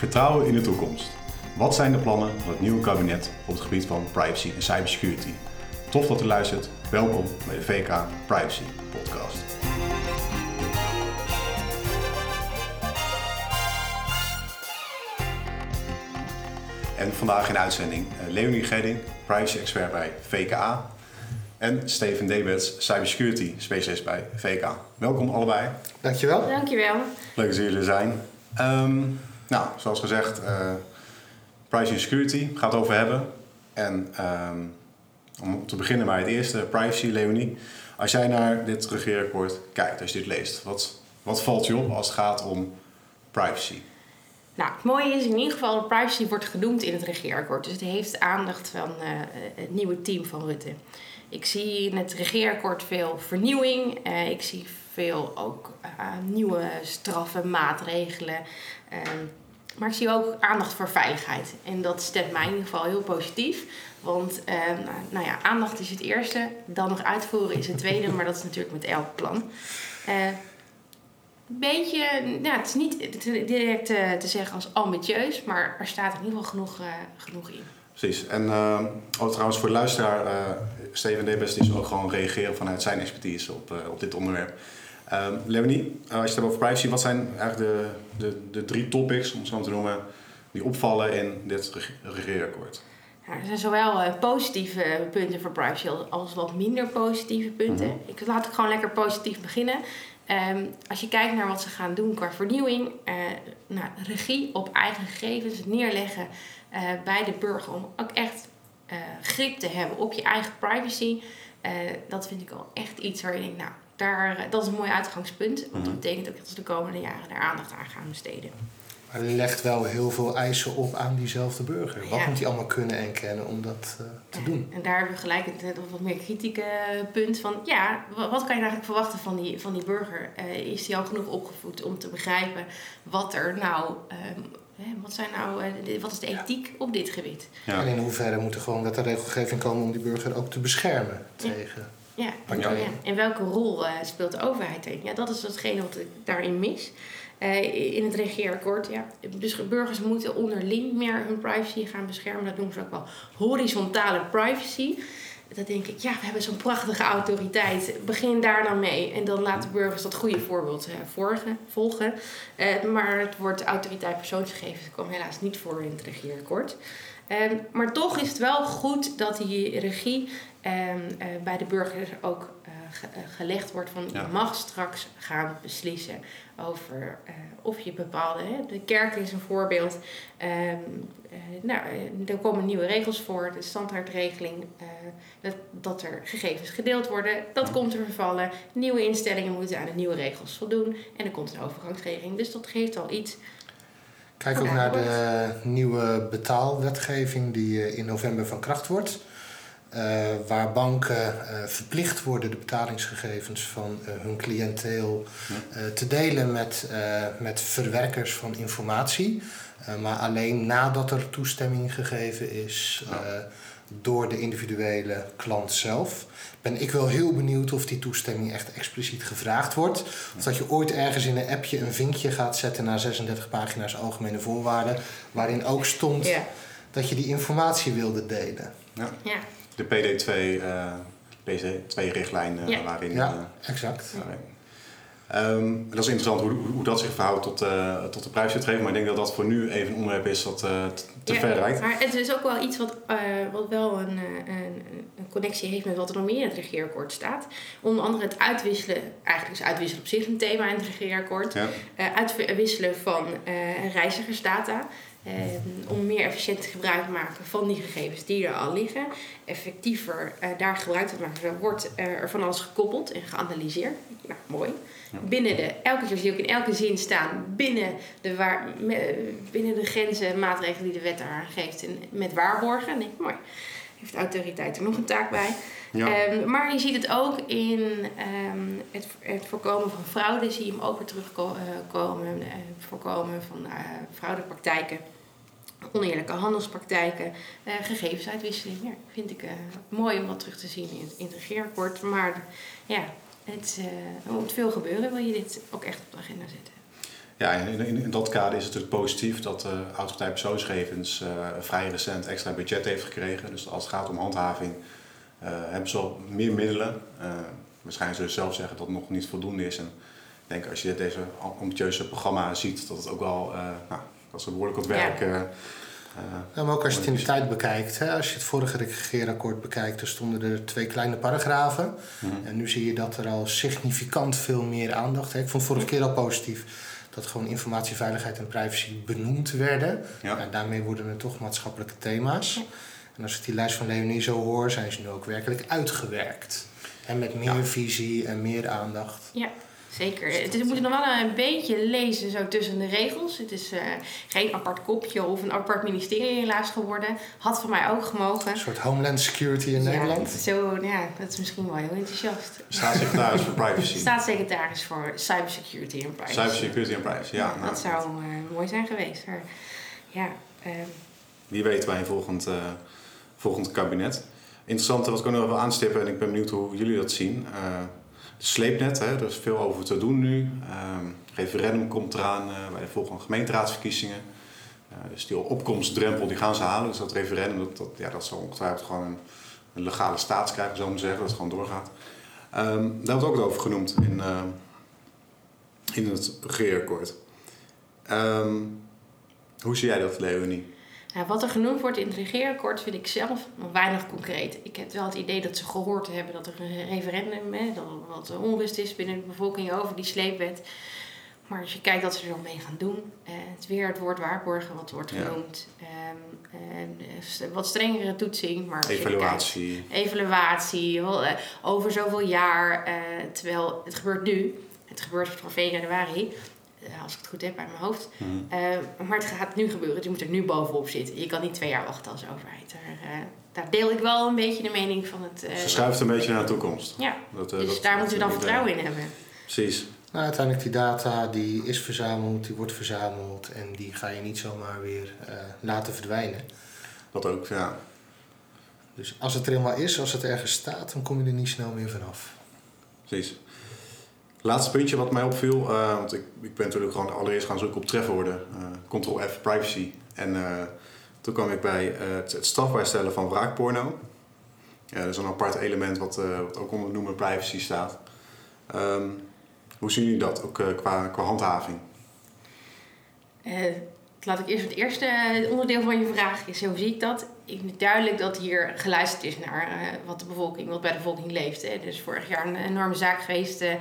Vertrouwen in de toekomst. Wat zijn de plannen van het nieuwe kabinet op het gebied van privacy en cybersecurity? Tof dat u luistert. Welkom bij de VK Privacy Podcast. En vandaag in uitzending eh, Leonie Gedding, privacy expert bij VKA. En Steven Debets, cybersecurity specialist bij VK. Welkom allebei. Dankjewel. Dankjewel. Leuk dat jullie er zijn. Ehm, nou, zoals gezegd, uh, privacy security gaat het over hebben. En ehm, om te beginnen bij het eerste, privacy, Leonie. Als jij naar dit regeerakkoord kijkt, als je dit leest, wat, wat valt je op als het gaat om privacy? Nou, het mooie is in ieder geval dat privacy wordt genoemd in het regeerakkoord. Dus het heeft aandacht van uh, het nieuwe team van Rutte. Ik zie in het regeerakkoord veel vernieuwing. Uh, ik zie veel ook uh, nieuwe straffen, maatregelen. maar ik zie ook aandacht voor veiligheid. En dat stemt mij in ieder geval heel positief. Want nou, nou, ja, aandacht is het eerste, dan nog uitvoeren is het tweede, maar dat is natuurlijk met elk plan beetje, nou, het is niet direct te zeggen als ambitieus, maar er staat in ieder geval genoeg, uh, genoeg in. Precies. En uh, oh, trouwens voor de luisteraar, uh, Steven Debes is ook gewoon reageren vanuit zijn expertise op, uh, op dit onderwerp. Uh, Leonie, als je het hebt over privacy, wat zijn eigenlijk de, de, de drie topics, om het zo te noemen, die opvallen in dit regeerakkoord? Ja, er zijn zowel positieve punten voor privacy als wat minder positieve punten. Mm -hmm. Ik laat ik gewoon lekker positief beginnen. Um, als je kijkt naar wat ze gaan doen qua vernieuwing, uh, nou, regie op eigen gegevens, het neerleggen uh, bij de burger om ook echt uh, grip te hebben op je eigen privacy, dat vind ik al echt iets waar je denkt, nou, daar, dat is een mooi uitgangspunt. Want dat betekent ook dat ze de komende jaren daar aandacht aan gaan besteden. Maar er legt wel heel veel eisen op aan diezelfde burger. Wat ja. moet hij allemaal kunnen en kennen om dat uh, te ja, doen? En daar hebben we gelijk het wat meer kritieke punt van... ja, wat kan je eigenlijk verwachten van die, van die burger? Uh, is hij al genoeg opgevoed om te begrijpen wat er nou... Um, wat, zijn nou, uh, wat is de ethiek ja. op dit gebied? Ja. En in hoeverre moet er gewoon wetregelgeving komen om die burger ook te beschermen tegen... Ja, ja. en welke rol speelt de overheid in? Ja, dat is hetgene wat ik daarin mis. Uh, in het regeerakkoord. Ja. Dus burgers moeten onderling meer hun privacy gaan beschermen. Dat noemen ze ook wel horizontale privacy. Dan denk ik, ja, we hebben zo'n prachtige autoriteit. Begin daar dan mee. En dan laten burgers dat goede voorbeeld uh, volgen. volgen. Uh, maar het woord autoriteit persoonsgegevens kwam helaas niet voor in het regeerakkoord. Um, maar toch is het wel goed dat die regie um, bij de burgers ook gelegd wordt van ja. je mag straks gaan beslissen over uh, of je bepaalde, hè, de kerk is een voorbeeld. Um, uh, nou, er komen nieuwe regels voor, de standaardregeling, uh, dat, dat er gegevens gedeeld worden, dat komt te vervallen. Nieuwe instellingen moeten aan de nieuwe regels voldoen en er komt een overgangsregeling. Dus dat geeft al iets. Kijk ook naar de nieuwe betaalwetgeving die in november van kracht wordt. Uh, waar banken uh, verplicht worden de betalingsgegevens van uh, hun cliënteel te delen met, met verwerkers van informatie. maar alleen nadat er toestemming gegeven is door de individuele klant zelf. Ben ik wel heel benieuwd of die toestemming echt expliciet gevraagd wordt. Of dat je ooit ergens in een appje een vinkje gaat zetten naar 36 pagina's algemene voorwaarden. Waarin ook stond dat je die informatie wilde delen. Ja. ja de PD2, uh, PC2-richtlijn uh, ja. waarin... Ja, uh, exact. Um, dat is interessant hoe, hoe dat zich verhoudt tot, uh, tot de prijswetgeving. Maar ik denk dat dat voor nu even een onderwerp is dat uh, te ja, ver rijdt. Maar het is ook wel iets wat, uh, wat wel een, een, een, connectie heeft met wat er nog meer in het regeerakkoord staat. Onder andere het uitwisselen, eigenlijk is uitwisselen op zich een thema in het regeerakkoord. Ja. uitwisselen van reizigersdata. Uh, om meer efficiënt gebruik te maken van die gegevens die er al liggen. Effectiever uh, daar gebruik te maken. Wordt uh, er van alles gekoppeld en geanalyseerd. Nou, mooi. Binnen de, elke keer zie ook in elke zin staan, binnen de, waar, binnen de grenzen maatregelen die de wet daar geeft. En met waarborgen. Ik, mooi. Heeft de autoriteit er nog een taak bij. Ja. Um, maar je ziet het ook in um, het, het, voorkomen van fraude, zie je hem ook weer terugkomen. Uh, voorkomen van uh, fraudepraktijken, oneerlijke handelspraktijken, uh, gegevensuitwisseling. Ja, vind ik mooi om wat terug te zien in, in het regeerakkoord. Maar ja, het, moet veel gebeuren, wil je dit ook echt op de agenda zetten. Ja, in, in, in, dat kader is het natuurlijk positief dat de autoriteit persoonsgegevens vrij recent extra budget heeft gekregen. Dus als het gaat om handhaving hebben ze al meer middelen. waarschijnlijk zullen ze zelf zeggen dat het nog niet voldoende is. En ik denk als je deze ambitieuze programma ziet, dat het ook wel, nou, dat ze behoorlijk wat werk... Ja ja, maar ook als je het in de tijd bekijkt, hè, als je het vorige regeerakkoord bekijkt, er stonden er twee kleine paragrafen. Mhm. En nu zie je dat er al significant veel meer aandacht. Hè. Ik vond vorige keer al positief dat gewoon informatieveiligheid en privacy benoemd werden. Ja. En daarmee worden het toch maatschappelijke thema's. En als ik die lijst van Leonie zo hoor, zijn ze nu ook werkelijk uitgewerkt. En met meer visie en meer aandacht. Ja. Zeker. Het is, we moeten nog wel een beetje lezen zo tussen de regels. Het is uh, geen apart kopje of een apart ministerie helaas geworden. Had van mij ook gemogen. Een soort Homeland Security in ja, Nederland. Zo, ja, dat is misschien wel heel enthousiast. Staatssecretaris voor privacy. Staatssecretaris voor cybersecurity en privacy. Cybersecurity en privacy, ja. Nou, dat zou uh, mooi zijn geweest. Maar, ja, uh, Wie weet bij een volgend, uh, volgend kabinet. Interessant, wat ik ook nog wel aanstippen en ik ben benieuwd hoe jullie dat zien sleepnet. Hè, er is veel over te doen nu. Um, referendum komt eraan uh, bij de volgende gemeenteraadsverkiezingen. Uh, dus die opkomstdrempel die gaan ze halen. Dus dat referendum, dat, dat, ja, dat zal ongetwijfeld gewoon een, legale staats krijgen, zo maar zeggen. Dat het gewoon doorgaat. Um, daar wordt ook over genoemd in, in het regeerakkoord. Um, hoe zie jij dat, Leonie? Nou, wat er genoemd wordt in het regeerakkoord vind ik zelf weinig concreet. Ik heb wel het idee dat ze gehoord hebben dat er een referendum, hè, dat er wat onrust is binnen de bevolking over die sleepwet. Maar als je kijkt wat ze er mee gaan doen, eh, het weer het woord waarborgen wat wordt genoemd, ja. Ehm, eh, wat strengere toetsing. Maar evaluatie. Kijkt, evaluatie, eh, over zoveel jaar, eh, terwijl het gebeurt nu. Het gebeurt van 1 januari. Eh, als ik het goed heb uit mijn hoofd. Mhm. Eh, maar het gaat nu gebeuren, dus je moet er nu bovenop zitten. Je kan niet twee jaar wachten als overheid. Daar, uh, daar deel ik wel een beetje de mening van het... Uh, schuift een beetje naar de toekomst. Ja, dat, dus dat, daar moeten we dan vertrouwen in hebben. Precies. Nou, uiteindelijk die data die is verzameld, die wordt verzameld en die ga je niet zomaar weer laten verdwijnen. Dat ook, ja. Dus als het er eenmaal is, als het ergens staat, dan kom je er niet snel meer vanaf. Precies. Laatste puntje wat mij opviel, uh, want ik, ik ben natuurlijk gewoon allereerst gaan zoeken op trefwoorden, uh, Ctrl F privacy. En uh, toen kwam ik bij het, het strafbaar stellen van wraakporno. Ja, dat is een apart element wat, wat ook onder de noemer privacy staat. Um, hoe zien jullie dat, ook qua, qua handhaving? Laat ik eerst het eerste onderdeel van je vraag is, hoe zie ik dat? Ik vind duidelijk dat hier geluisterd is naar uh, wat de bevolking, wat bij de bevolking leeft. Hè. Dus vorig jaar een enorme zaak geweest uh,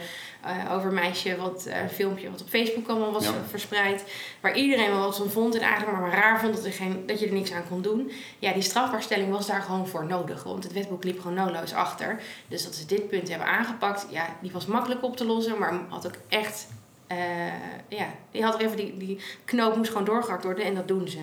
over een meisje, wat, uh, een filmpje wat op Facebook allemaal was verspreid. Waar iedereen wel wat van vond en eigenlijk maar, maar raar vond dat, er geen, dat je er niks aan kon doen. Ja, die strafbaarstelling was daar gewoon voor nodig. Want het wetboek liep gewoon noodloos achter. Dus dat ze dit punt hebben aangepakt, ja, die was makkelijk op te lossen, maar had ook echt ja, die had even die, die knoop moest gewoon doorgehakt worden en dat doen ze.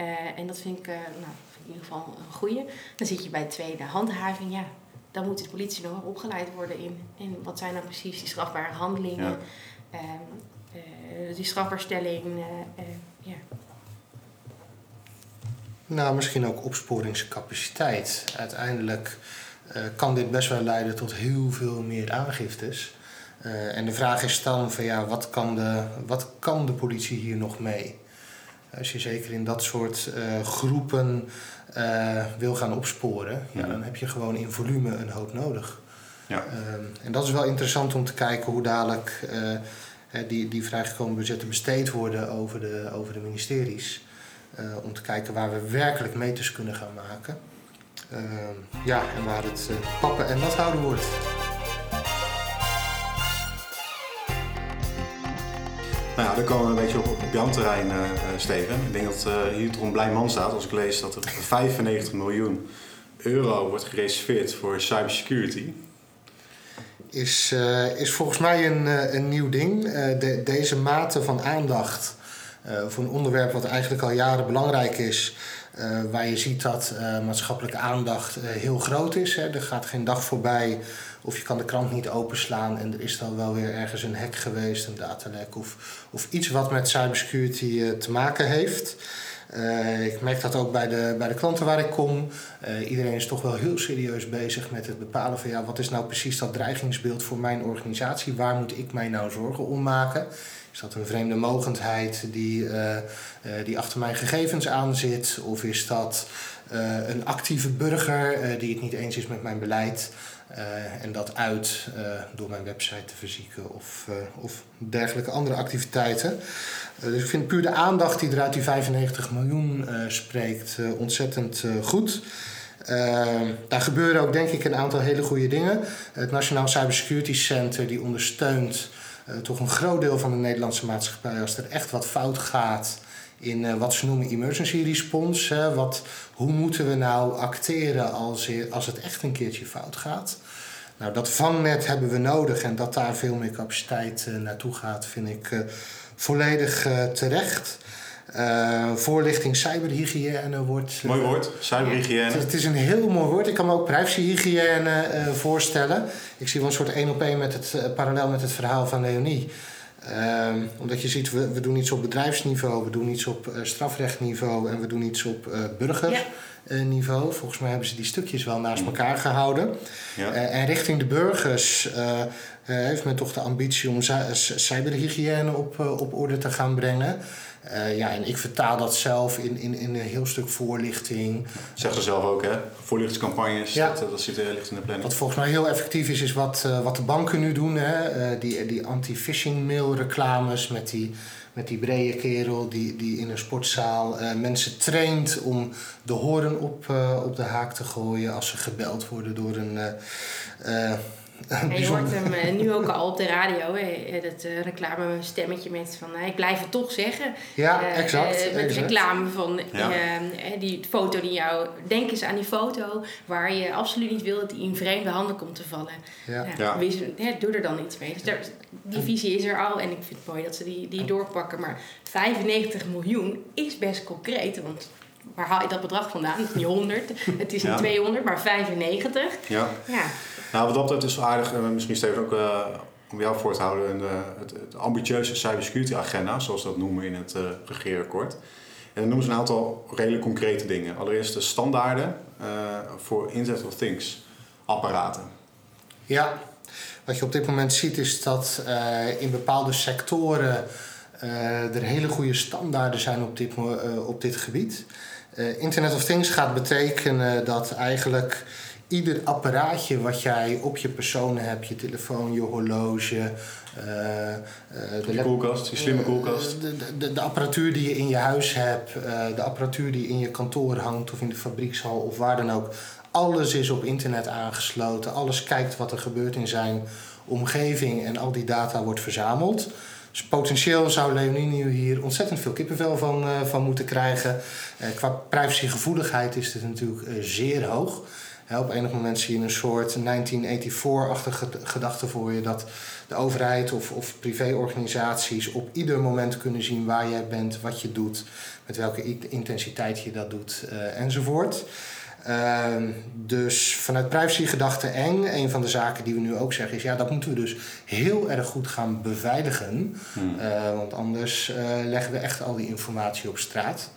Uh, en dat vind ik, uh, nou, vind ik in ieder geval een goede. Dan zit je bij de tweede handhaving, ja. Dan moet de politie nog opgeleid worden in. En wat zijn dan precies die strafbare handelingen? Ja. Ehm, die strafbaarstelling, ja. Nou, misschien ook opsporingscapaciteit. Uiteindelijk kan dit best wel leiden tot heel veel meer aangiftes. Uh, en de vraag is dan van ja, wat kan de, wat kan de politie hier nog mee? Als je zeker in dat soort uh, groepen uh, wil gaan opsporen, ja, dan heb je gewoon in volume een hoop nodig. Ja. en dat is wel interessant om te kijken hoe dadelijk die, die vrijgekomen budgetten besteed worden over de, over de ministeries. om te kijken waar we werkelijk meters kunnen gaan maken. ja, en waar het pappen en nat houden wordt. Nou ja, dan komen we een beetje op, op jouw terrein, uh, Steven. Ik denk dat uh, hier toch een blij man staat als ik lees dat er 95 miljoen euro wordt gereserveerd voor cybersecurity. Is, is volgens mij een, een nieuw ding. De, deze mate van aandacht voor een onderwerp wat eigenlijk al jaren belangrijk is. waar je ziet dat maatschappelijke aandacht heel groot is. Hè. Er gaat geen dag voorbij of je kan de krant niet openslaan en er is dan wel weer ergens een hack geweest, een datalek of, of iets wat met cybersecurity uh, te maken heeft. Uh, ik merk dat ook bij de, bij de klanten waar ik kom. Uh, iedereen is toch wel heel serieus bezig met het bepalen van ja, wat is nou precies dat dreigingsbeeld voor mijn organisatie? Waar moet ik mij nou zorgen om maken? Is dat een vreemde mogendheid die, die achter mijn gegevens aan zit? Of is dat een actieve burger die het niet eens is met mijn beleid? En dat uit door mijn website te verzieken of, of dergelijke andere activiteiten. dus ik vind puur de aandacht die er uit die 95 miljoen spreekt ontzettend goed. Daar gebeuren ook denk ik een aantal hele goede dingen. Het Nationaal Cybersecurity Center die ondersteunt toch een groot deel van de Nederlandse maatschappij als er echt wat fout gaat in uh, wat ze noemen emergency response. Hè. Wat, hoe moeten we nou acteren als, als het echt een keertje fout gaat? Nou, dat vangnet hebben we nodig en dat daar veel meer capaciteit naartoe gaat, vind ik volledig terecht. Uh, voorlichting cyberhygiëne wordt. Mooi woord, cyberhygiëne. Het, het, is een heel mooi woord. Ik kan me ook privacyhygiëne uh, voorstellen. Ik zie wel een soort één op één met het uh, parallel met het verhaal van Leonie. Ehm, omdat je ziet, we, we doen iets op bedrijfsniveau, we doen iets op strafrechtniveau en we doen iets op burgerniveau. Volgens mij hebben ze die stukjes wel naast mm. elkaar gehouden. Ja. en richting de burgers heeft men toch de ambitie om cyberhygiëne op, op orde te gaan brengen. Uh, ja, en ik vertaal dat zelf in, in, in een heel stuk voorlichting. Zeg ze zelf ook, hè? Voorlichtingscampagnes, ja. dat, dat zit er licht in de planning. Wat volgens mij heel effectief is, is wat, uh, wat de banken nu doen. Hè? Uh, die die anti-phishing mail reclames met die, met die brede kerel die, die in een sportzaal mensen traint om de horen op, op de haak te gooien als ze gebeld worden door een En je hoort hem eh, nu ook al op de radio, hè, dat uh, reclame stemmetje met van ik blijf het toch zeggen. Ja, exact. met reclame van die foto die jou, denk eens aan die foto waar je absoluut niet wil dat die in vreemde handen komt te vallen. Ja. ja. doe er dan iets mee. Dus daar, die visie is er al en ik vind het mooi dat ze die, die doorpakken. Maar 95 miljoen is best concreet, want waar haal je dat bedrag vandaan? Het is niet 100, het is niet 200, maar 95. Ja. ja. Nou, wat dat betreft is aardig, uh, misschien Steven ook uh, om jou voor te houden, de, het, het, ambitieuze cybersecurity agenda, zoals we dat noemen in het uh, regeerakkoord. En dan noemen ze een aantal redelijk concrete dingen. Allereerst de standaarden voor Internet of Things apparaten. Ja, wat je op dit moment ziet is dat in bepaalde sectoren er hele goede standaarden zijn op dit, op dit gebied. Internet of Things gaat betekenen dat eigenlijk ieder apparaatje wat jij op je persoon hebt, je telefoon, je horloge, uh, de je koelkast, je slimme koelkast. De, de, de, apparatuur die je in je huis hebt, de apparatuur die in je kantoor hangt of in de fabriekshal of waar dan ook. Alles is op internet aangesloten. Alles kijkt wat er gebeurt in zijn omgeving en al die data wordt verzameld. Dus potentieel zou Leonie hier ontzettend veel kippenvel van, van moeten krijgen. qua privacygevoeligheid is het natuurlijk zeer hoog op enig moment zie je een soort 1984-achtige gedachte voor je dat de overheid of, of privéorganisaties op ieder moment kunnen zien waar jij bent, wat je doet, met welke intensiteit je dat doet enzovoort. Uh, dus vanuit privacygedachte eng, een van de zaken die we nu ook zeggen is, ja, dat moeten we dus heel erg goed gaan beveiligen. Hmm. Uh, want anders uh, leggen we echt al die informatie op straat.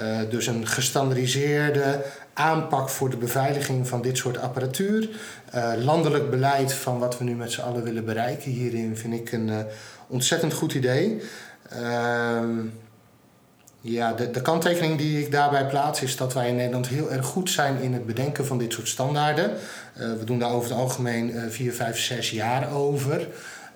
Uh, dus een gestandardiseerde aanpak voor de beveiliging van dit soort apparatuur. Landelijk beleid van wat we nu met z'n allen willen bereiken hierin vind ik een ontzettend goed idee. Ehm, ja, de, de kanttekening die ik daarbij plaats is dat wij in Nederland heel erg goed zijn in het bedenken van dit soort standaarden. we doen daar over het algemeen 4, 5, 6 jaar over.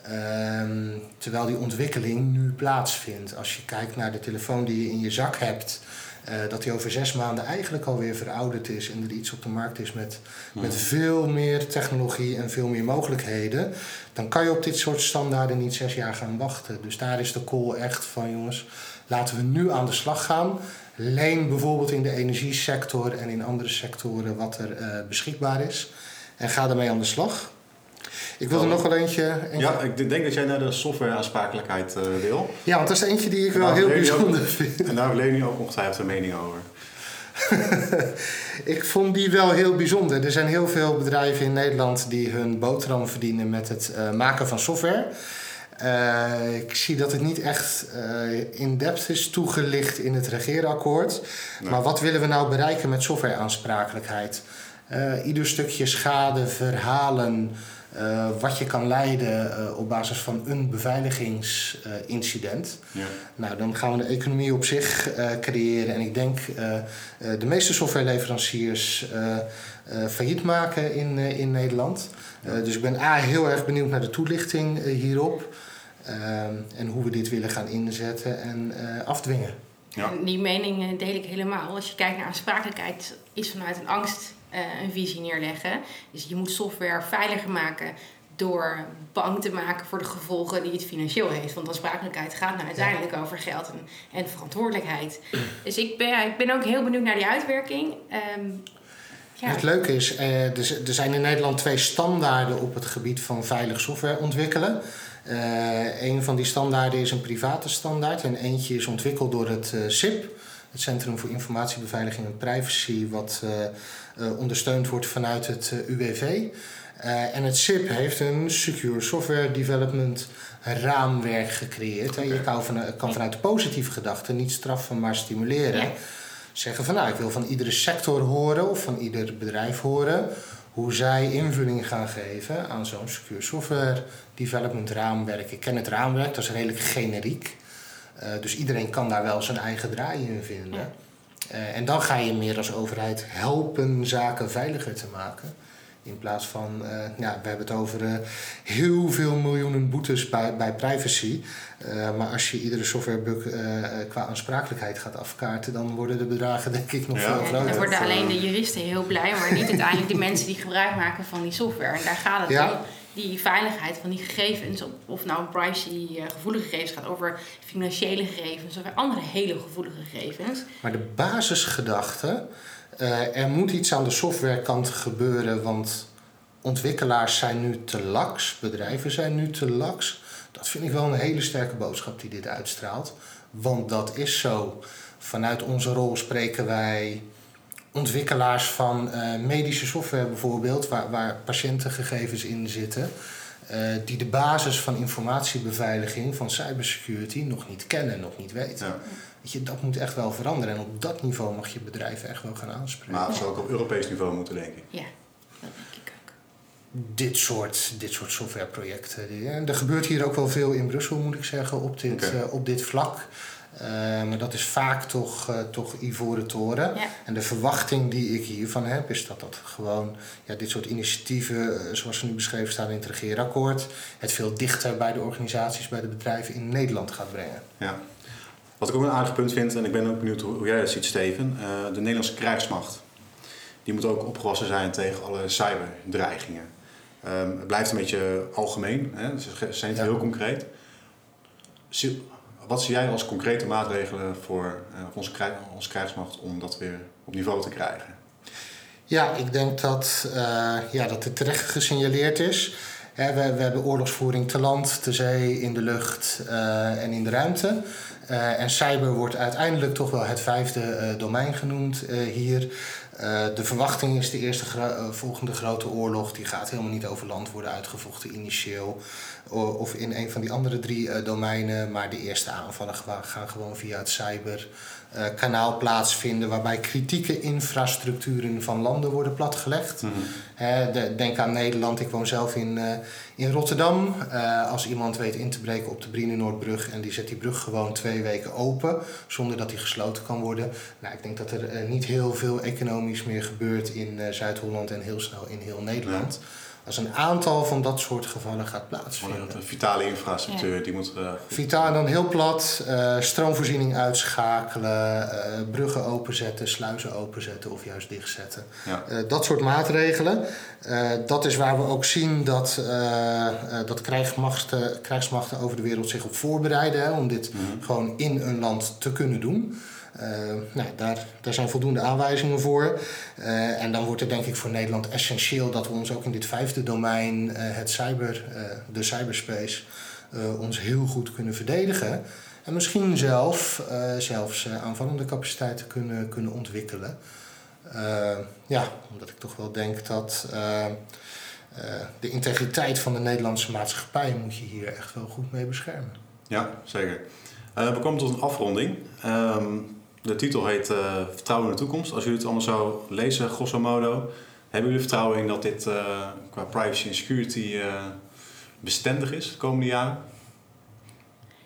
Ehm, terwijl die ontwikkeling nu plaatsvindt. Als je kijkt naar de telefoon die je in je zak hebt, uh, dat die over zes maanden eigenlijk alweer verouderd is en er iets op de markt is met, met veel meer technologie en veel meer mogelijkheden, dan kan je op dit soort standaarden niet zes jaar gaan wachten. Dus daar is de call echt van jongens, laten we nu aan de slag gaan. Leen bijvoorbeeld in de energiesector en in andere sectoren wat er uh, beschikbaar is. En ga ermee aan de slag. Ik wil er nog wel eentje, Ja, ik denk dat jij naar de softwareaansprakelijkheid uh, wil. Ja, want dat is eentje die ik wel heel bijzonder vind. En daar heeft Leni ook ongetwijfeld een mening over. ik vond die wel heel bijzonder. Er zijn heel veel bedrijven in Nederland die hun boterham verdienen met het uh, maken van software. Uh, ik zie dat het niet echt uh, in depth is toegelicht in het regeerakkoord. Nee. Maar wat willen we nou bereiken met softwareaansprakelijkheid? Uh, ieder stukje schade, verhalen, wat je kan leiden op basis van een beveiligingsincident. ja. Nou, dan gaan we de economie op zich creëren. En ik denk de meeste softwareleveranciers failliet maken in, in Nederland. dus ik ben A, heel erg benieuwd naar de toelichting hierop. En hoe we dit willen gaan inzetten en afdwingen. Ja. En die mening deel ik helemaal. Als je kijkt naar aansprakelijkheid, is vanuit een angst uh, een visie neerleggen. Dus je moet software veiliger maken door bang te maken voor de gevolgen die het financieel heeft. Want aansprakelijkheid gaat nou uiteindelijk over geld en, en verantwoordelijkheid. Dus ik ben, ik ben ook heel benieuwd naar die uitwerking. Um, ja. Het leuke is, uh, er zijn in Nederland twee standaarden op het gebied van veilig software ontwikkelen. Uh, een van die standaarden is een private standaard en eentje is ontwikkeld door het uh, CIP, het Centrum voor Informatiebeveiliging en Privacy, wat uh, ondersteund wordt vanuit het UWV. en het CIP heeft een Secure Software Development raamwerk gecreëerd. Okay. Je kan, van, kan, vanuit de positieve gedachte niet straffen, maar stimuleren. Ja. Zeggen van nou, ik wil van iedere sector horen of van ieder bedrijf horen hoe zij invulling gaan geven aan zo'n secure software development raamwerk. Ik ken het raamwerk, dat is redelijk generiek. Uh, dus iedereen kan daar wel zijn eigen draai in vinden. Uh, en dan ga je meer als overheid helpen zaken veiliger te maken. In plaats van, uh, ja, we hebben het over uh, heel veel miljoenen boetes bij, bij privacy. Uh, maar als je iedere softwarebug qua aansprakelijkheid gaat afkaarten, dan worden de bedragen denk ik nog veel groter. Ja, dan worden alleen de juristen heel blij, maar niet uiteindelijk de mensen die gebruik maken van die software. En daar gaat het ja. om. Die veiligheid van die gegevens, of nou privacy gevoelige gegevens gaat over financiële gegevens of andere hele gevoelige gegevens. Maar de basisgedachte uh, er moet iets aan de softwarekant gebeuren, want ontwikkelaars zijn nu te laks, bedrijven zijn nu te laks. Dat vind ik wel een hele sterke boodschap die dit uitstraalt. Want dat is zo. Vanuit onze rol spreken wij ontwikkelaars van uh, medische software bijvoorbeeld, waar, waar patiëntengegevens in zitten, uh, die de basis van informatiebeveiliging, van cybersecurity, nog niet kennen, nog niet weten. Weet je, dat moet echt wel veranderen. En op dat niveau mag je bedrijven echt wel gaan aanspreken. Maar het zou ook op Europees niveau moeten, denk ik. Ja, dat denk ik ook. Dit soort, dit soort softwareprojecten. En er gebeurt hier ook wel veel in Brussel, moet ik zeggen, op dit, okay. uh, op dit vlak. Uh, maar dat is vaak toch, uh, toch ivoren toren. Ja. En de verwachting die ik hiervan heb, is dat dat gewoon ja, dit soort initiatieven, zoals ze nu beschreven staan in het regeerakkoord, het veel dichter bij de organisaties, bij de bedrijven in Nederland gaat brengen. Ja. Wat ik ook een aardig punt vind, en ik ben ook benieuwd hoe jij dat ziet, Steven, uh, de Nederlandse krijgsmacht. Die moet ook opgewassen zijn tegen alle cyberdreigingen. Um, het blijft een beetje algemeen, hè? ze zijn niet ja. heel concreet. Wat zie jij als concrete maatregelen voor uh, onze, onze krijgsmacht om dat weer op niveau te krijgen? Ja, ik denk dat, uh, ja, dat het terecht gesignaleerd is. We, hebben oorlogsvoering te land, te zee, in de lucht uh, en in de ruimte. Uh, en cyber wordt uiteindelijk toch wel het vijfde uh, domein genoemd hier. de verwachting is de eerste volgende grote oorlog. Die gaat helemaal niet over land worden uitgevochten initieel. of in een van die andere drie domeinen. Maar de eerste aanvallen gaan gewoon via het cyber kanaal plaatsvinden waarbij kritieke infrastructuren van landen worden platgelegd. Mm -hmm. de, denk aan Nederland, ik woon zelf in, uh, in Rotterdam. Uh, als iemand weet in te breken op de Brienenoordbrug en die zet die brug gewoon twee weken open zonder dat die gesloten kan worden. Nou, ik denk dat er niet heel veel economisch meer gebeurt in Zuid-Holland en heel snel in heel Nederland. Ja als een aantal van dat soort gevallen gaat plaatsvinden. De vitale infrastructuur, ja. die moet... Uh, Vitaal dan heel plat, uh, stroomvoorziening uitschakelen, uh, bruggen openzetten, sluizen openzetten of juist dichtzetten. Ja. dat soort maatregelen. dat is waar we ook zien dat, dat krijgsmachten, krijgsmachten over de wereld zich op voorbereiden hè, om dit mm -hmm. gewoon in een land te kunnen doen. Uh, nou, daar, daar zijn voldoende aanwijzingen voor. Uh, en dan wordt het denk ik voor Nederland essentieel dat we ons ook in dit vijfde domein, uh, het cyber, de cyberspace, ons heel goed kunnen verdedigen. En misschien zelf, zelfs aanvallende capaciteiten kunnen, kunnen ontwikkelen. ja, omdat ik toch wel denk dat de integriteit van de Nederlandse maatschappij moet je hier echt wel goed mee beschermen. Ja, zeker. we komen tot een afronding. Um, de titel heet uh, Vertrouwen in de toekomst. Als jullie het allemaal zo lezen, grosso modo, Hebben jullie vertrouwen in dat dit qua privacy en security bestendig is de komende jaren?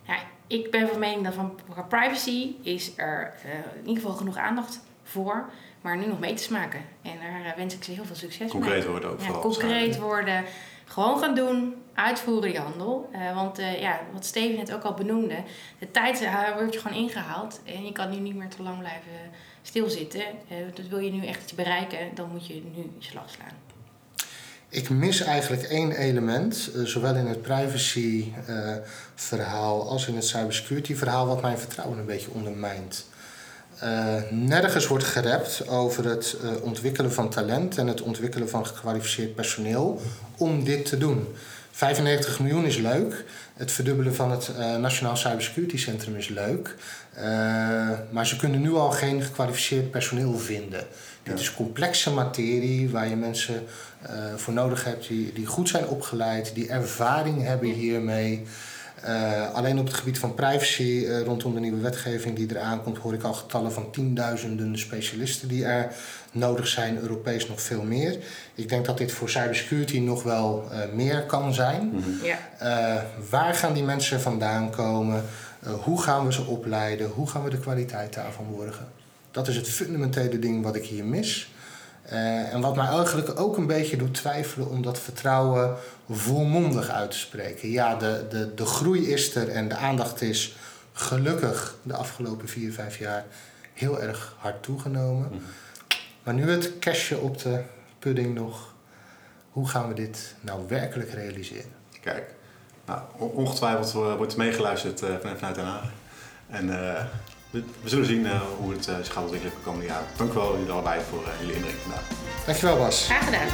Ja, ik ben van mening dat van privacy is er in ieder geval genoeg aandacht voor maar nu nog mee te smaken. En daar wens ik ze heel veel succes concreet mee. Concreet worden ook vooral. concreet worden. Gewoon gaan doen. Uitvoeren die handel. Uh, want uh, ja, wat Steven net ook al benoemde. De tijd uh, wordt je gewoon ingehaald. En je kan nu niet meer te lang blijven stilzitten. dat wil je nu echt bereiken. Dan moet je nu slag slaan. Ik mis eigenlijk één element, zowel in het privacy verhaal als in het cybersecurity verhaal, wat mijn vertrouwen een beetje ondermijnt. Uh, nergens wordt gerept over het uh, ontwikkelen van talent en het ontwikkelen van gekwalificeerd personeel om dit te doen. 95 miljoen is leuk. Het verdubbelen van het uh, Nationaal Cybersecurity Centrum is leuk. maar ze kunnen nu al geen gekwalificeerd personeel vinden. Ja. Dit is complexe materie waar je mensen voor nodig hebt die, die goed zijn opgeleid, die ervaring hebben hiermee. Uh, alleen op het gebied van privacy, uh, rondom de nieuwe wetgeving die eraan komt, hoor ik al getallen van tienduizenden specialisten die er nodig zijn, Europees nog veel meer. Ik denk dat dit voor cybersecurity nog wel uh, meer kan zijn. Mm -hmm. ja. waar gaan die mensen vandaan komen? hoe gaan we ze opleiden? Hoe gaan we de kwaliteit daarvan borgen? Dat is het fundamentele ding wat ik hier mis. Uh, en wat mij eigenlijk ook een beetje doet twijfelen om dat vertrouwen volmondig uit te spreken. Ja, de, de, de groei is er en de aandacht is gelukkig de afgelopen vier, vijf jaar heel erg hard toegenomen. Mhm. Maar nu het cashje op de pudding nog. Hoe gaan we dit nou werkelijk realiseren? Kijk, nou, ongetwijfeld wordt meegeluisterd uh, vanuit Den Haag. En uh, we, zullen zien uh, hoe het zich gaat ontwikkelen de komende jaren. Dank u wel jullie allebei voor jullie inbreng vandaag. Dankjewel Bas. Graag gedaan.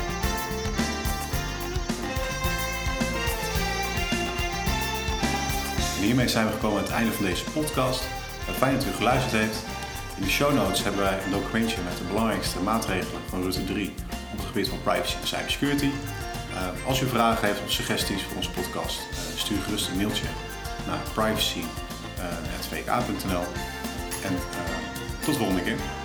En hiermee zijn we gekomen aan het einde van deze podcast. Fijn dat u geluisterd heeft. In de show notes hebben wij een documentje met de belangrijkste maatregelen van Rutte 3 op het gebied van privacy en cybersecurity. Als u vragen heeft of suggesties voor onze podcast, stuur gerust een mailtje naar privacy.vk.nl. En uh, tot de volgende keer.